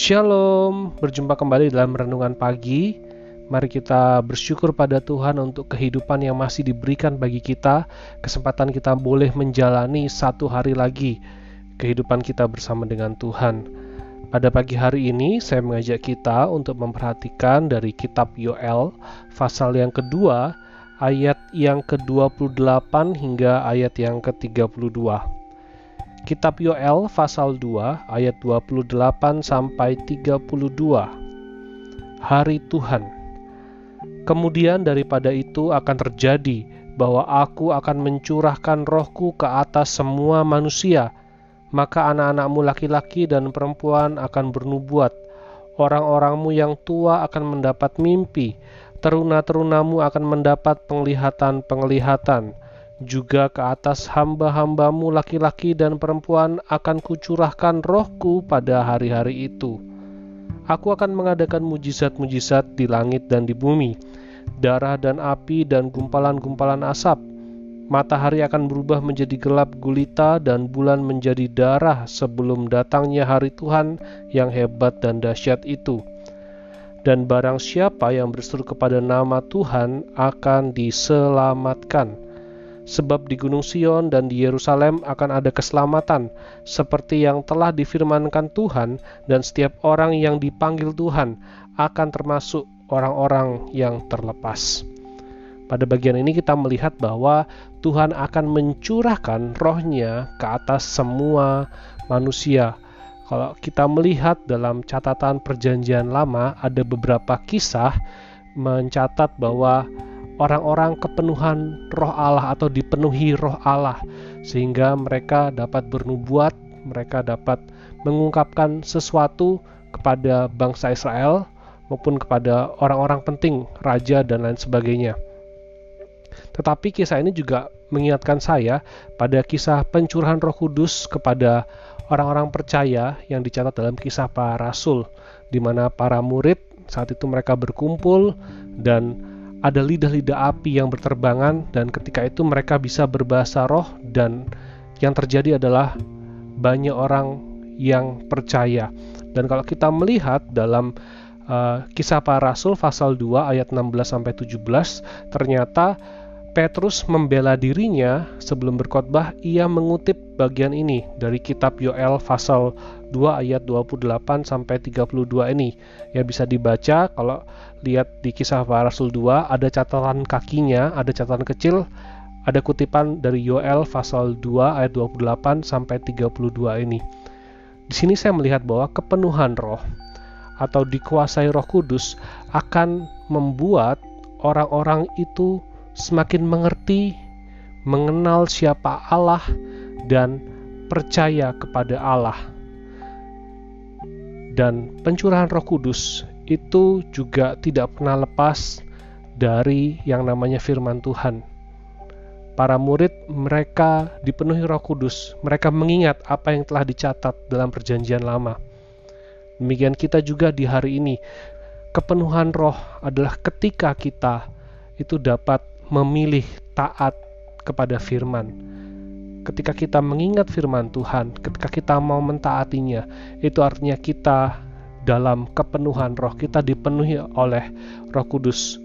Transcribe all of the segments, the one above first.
Shalom, berjumpa kembali dalam renungan pagi. Mari kita bersyukur pada Tuhan untuk kehidupan yang masih diberikan bagi kita, kesempatan kita boleh menjalani satu hari lagi kehidupan kita bersama dengan Tuhan. Pada pagi hari ini, saya mengajak kita untuk memperhatikan dari kitab Yoel, pasal yang kedua, ayat yang ke-28 hingga ayat yang ke-32. Kitab Yoel pasal 2 ayat 28 sampai 32. Hari Tuhan. Kemudian daripada itu akan terjadi bahwa aku akan mencurahkan rohku ke atas semua manusia, maka anak-anakmu laki-laki dan perempuan akan bernubuat. Orang-orangmu yang tua akan mendapat mimpi, teruna-terunamu akan mendapat penglihatan-penglihatan juga ke atas hamba-hambamu laki-laki dan perempuan akan kucurahkan rohku pada hari-hari itu. Aku akan mengadakan mujizat-mujizat di langit dan di bumi, darah dan api dan gumpalan-gumpalan asap. Matahari akan berubah menjadi gelap gulita dan bulan menjadi darah sebelum datangnya hari Tuhan yang hebat dan dahsyat itu. Dan barang siapa yang berseru kepada nama Tuhan akan diselamatkan sebab di Gunung Sion dan di Yerusalem akan ada keselamatan, seperti yang telah difirmankan Tuhan, dan setiap orang yang dipanggil Tuhan akan termasuk orang-orang yang terlepas. Pada bagian ini kita melihat bahwa Tuhan akan mencurahkan rohnya ke atas semua manusia. Kalau kita melihat dalam catatan perjanjian lama ada beberapa kisah mencatat bahwa orang-orang kepenuhan roh Allah atau dipenuhi roh Allah sehingga mereka dapat bernubuat, mereka dapat mengungkapkan sesuatu kepada bangsa Israel maupun kepada orang-orang penting, raja dan lain sebagainya. Tetapi kisah ini juga mengingatkan saya pada kisah pencurahan Roh Kudus kepada orang-orang percaya yang dicatat dalam kisah para rasul di mana para murid saat itu mereka berkumpul dan ada lidah-lidah api yang berterbangan dan ketika itu mereka bisa berbahasa roh dan yang terjadi adalah banyak orang yang percaya. Dan kalau kita melihat dalam uh, kisah para rasul pasal 2 ayat 16 sampai 17 ternyata Petrus membela dirinya sebelum berkhotbah ia mengutip bagian ini dari kitab Yoel pasal 2 ayat 28 sampai 32 ini. Ya bisa dibaca kalau lihat di kisah para rasul 2 ada catatan kakinya, ada catatan kecil, ada kutipan dari Yoel pasal 2 ayat 28 sampai 32 ini. Di sini saya melihat bahwa kepenuhan roh atau dikuasai Roh Kudus akan membuat orang-orang itu semakin mengerti, mengenal siapa Allah, dan percaya kepada Allah. Dan pencurahan Roh Kudus itu juga tidak pernah lepas dari yang namanya firman Tuhan. Para murid mereka dipenuhi Roh Kudus, mereka mengingat apa yang telah dicatat dalam Perjanjian Lama. Demikian kita juga di hari ini. Kepenuhan roh adalah ketika kita itu dapat memilih taat kepada firman. Ketika kita mengingat firman Tuhan, ketika kita mau mentaatinya, itu artinya kita dalam kepenuhan roh, kita dipenuhi oleh Roh Kudus.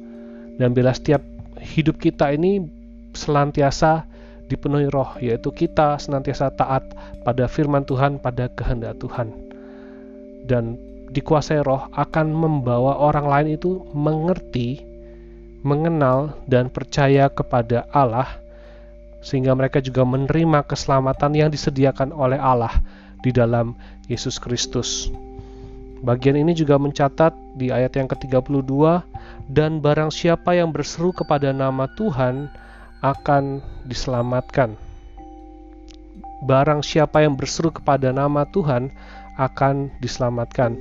Dan bila setiap hidup kita ini selantiasa dipenuhi roh, yaitu kita senantiasa taat pada firman Tuhan, pada kehendak Tuhan. Dan dikuasai roh akan membawa orang lain itu mengerti mengenal dan percaya kepada Allah, sehingga mereka juga menerima keselamatan yang disediakan oleh Allah di dalam Yesus Kristus. Bagian ini juga mencatat di ayat yang ke-32, dan barang siapa yang berseru kepada nama Tuhan akan diselamatkan. Barang siapa yang berseru kepada nama Tuhan akan diselamatkan.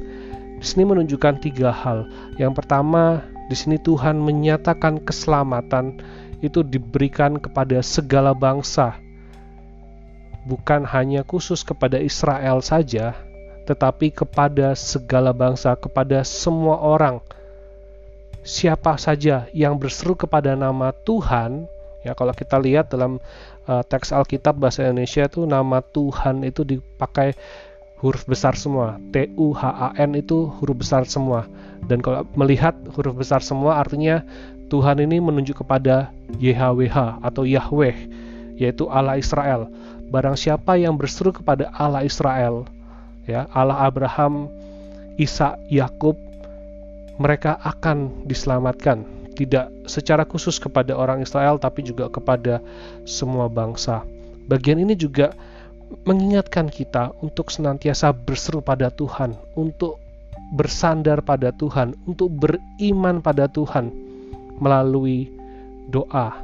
Di sini menunjukkan tiga hal. Yang pertama, di sini Tuhan menyatakan keselamatan itu diberikan kepada segala bangsa, bukan hanya khusus kepada Israel saja, tetapi kepada segala bangsa, kepada semua orang. Siapa saja yang berseru kepada nama Tuhan, ya kalau kita lihat dalam uh, teks Alkitab bahasa Indonesia itu nama Tuhan itu dipakai huruf besar semua. T U H A N itu huruf besar semua. Dan kalau melihat huruf besar semua artinya Tuhan ini menunjuk kepada YHWH atau Yahweh, yaitu Allah Israel. Barang siapa yang berseru kepada Allah Israel, ya Allah Abraham, Isa, Yakub, mereka akan diselamatkan. Tidak secara khusus kepada orang Israel, tapi juga kepada semua bangsa. Bagian ini juga mengingatkan kita untuk senantiasa berseru pada Tuhan, untuk bersandar pada Tuhan, untuk beriman pada Tuhan melalui doa.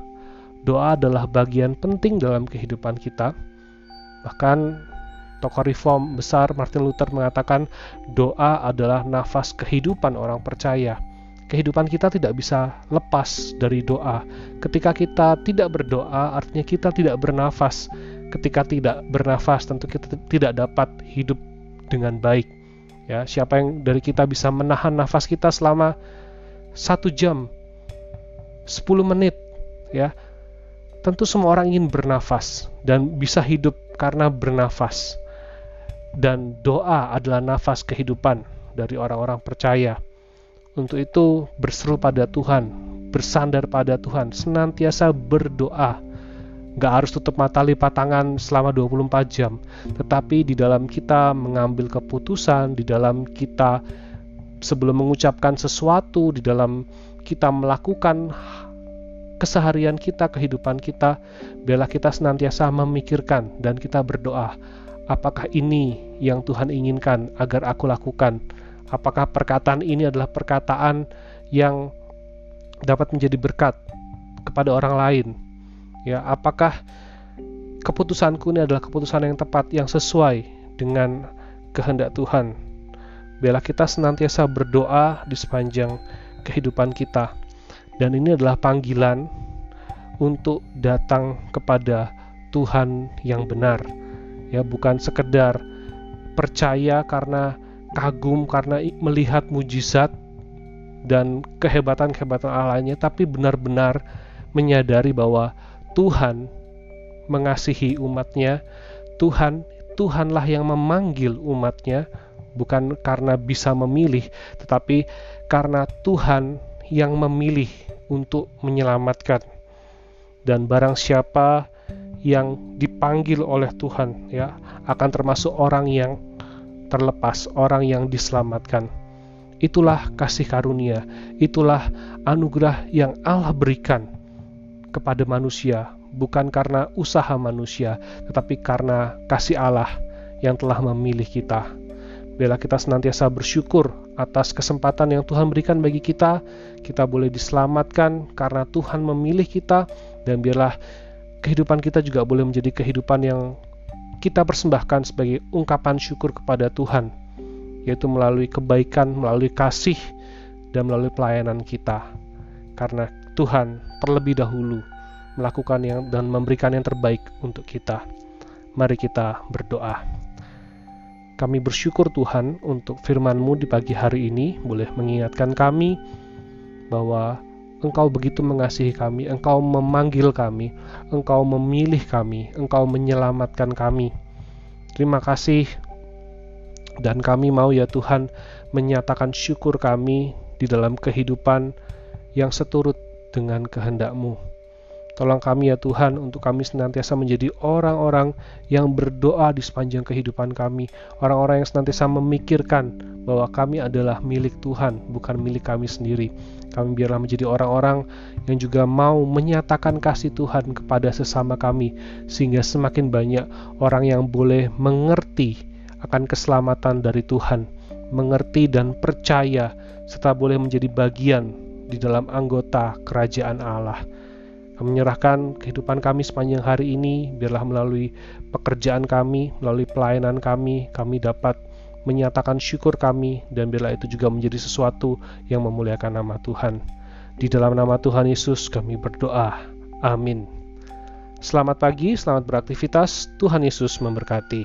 Doa adalah bagian penting dalam kehidupan kita. Bahkan tokoh reform besar Martin Luther mengatakan doa adalah nafas kehidupan orang percaya. Kehidupan kita tidak bisa lepas dari doa. Ketika kita tidak berdoa, artinya kita tidak bernafas. Ketika tidak bernafas, tentu kita tidak dapat hidup dengan baik. Ya, siapa yang dari kita bisa menahan nafas kita selama satu jam, 10 menit, ya, tentu semua orang ingin bernafas dan bisa hidup karena bernafas. Dan doa adalah nafas kehidupan dari orang-orang percaya. Untuk itu berseru pada Tuhan, bersandar pada Tuhan, senantiasa berdoa. Gak harus tutup mata lipat tangan selama 24 jam, tetapi di dalam kita mengambil keputusan, di dalam kita sebelum mengucapkan sesuatu, di dalam kita melakukan keseharian kita, kehidupan kita, biarlah kita senantiasa memikirkan dan kita berdoa, apakah ini yang Tuhan inginkan agar aku lakukan? Apakah perkataan ini adalah perkataan yang dapat menjadi berkat kepada orang lain? Ya, apakah keputusanku ini adalah keputusan yang tepat yang sesuai dengan kehendak Tuhan? Biarlah kita senantiasa berdoa di sepanjang kehidupan kita. Dan ini adalah panggilan untuk datang kepada Tuhan yang benar. Ya, bukan sekedar percaya karena kagum karena melihat mujizat dan kehebatan-kehebatan Allahnya, tapi benar-benar menyadari bahwa Tuhan mengasihi umatnya, Tuhan Tuhanlah yang memanggil umatnya, bukan karena bisa memilih, tetapi karena Tuhan yang memilih untuk menyelamatkan. Dan barang siapa yang dipanggil oleh Tuhan ya akan termasuk orang yang terlepas, orang yang diselamatkan. Itulah kasih karunia, itulah anugerah yang Allah berikan kepada manusia, bukan karena usaha manusia, tetapi karena kasih Allah yang telah memilih kita. Bila kita senantiasa bersyukur atas kesempatan yang Tuhan berikan bagi kita, kita boleh diselamatkan karena Tuhan memilih kita, dan biarlah kehidupan kita juga boleh menjadi kehidupan yang kita persembahkan sebagai ungkapan syukur kepada Tuhan, yaitu melalui kebaikan, melalui kasih, dan melalui pelayanan kita. Karena Tuhan terlebih dahulu melakukan yang dan memberikan yang terbaik untuk kita. Mari kita berdoa. Kami bersyukur Tuhan untuk firman-Mu di pagi hari ini boleh mengingatkan kami bahwa Engkau begitu mengasihi kami, Engkau memanggil kami, Engkau memilih kami, Engkau menyelamatkan kami. Terima kasih dan kami mau ya Tuhan menyatakan syukur kami di dalam kehidupan yang seturut dengan kehendak-Mu. Tolong kami ya Tuhan untuk kami senantiasa menjadi orang-orang yang berdoa di sepanjang kehidupan kami, orang-orang yang senantiasa memikirkan bahwa kami adalah milik Tuhan, bukan milik kami sendiri. Kami biarlah menjadi orang-orang yang juga mau menyatakan kasih Tuhan kepada sesama kami, sehingga semakin banyak orang yang boleh mengerti akan keselamatan dari Tuhan, mengerti dan percaya, serta boleh menjadi bagian di dalam anggota kerajaan Allah. Kami menyerahkan kehidupan kami sepanjang hari ini, biarlah melalui pekerjaan kami, melalui pelayanan kami, kami dapat menyatakan syukur kami dan bila itu juga menjadi sesuatu yang memuliakan nama Tuhan. Di dalam nama Tuhan Yesus kami berdoa. Amin. Selamat pagi, selamat beraktivitas. Tuhan Yesus memberkati.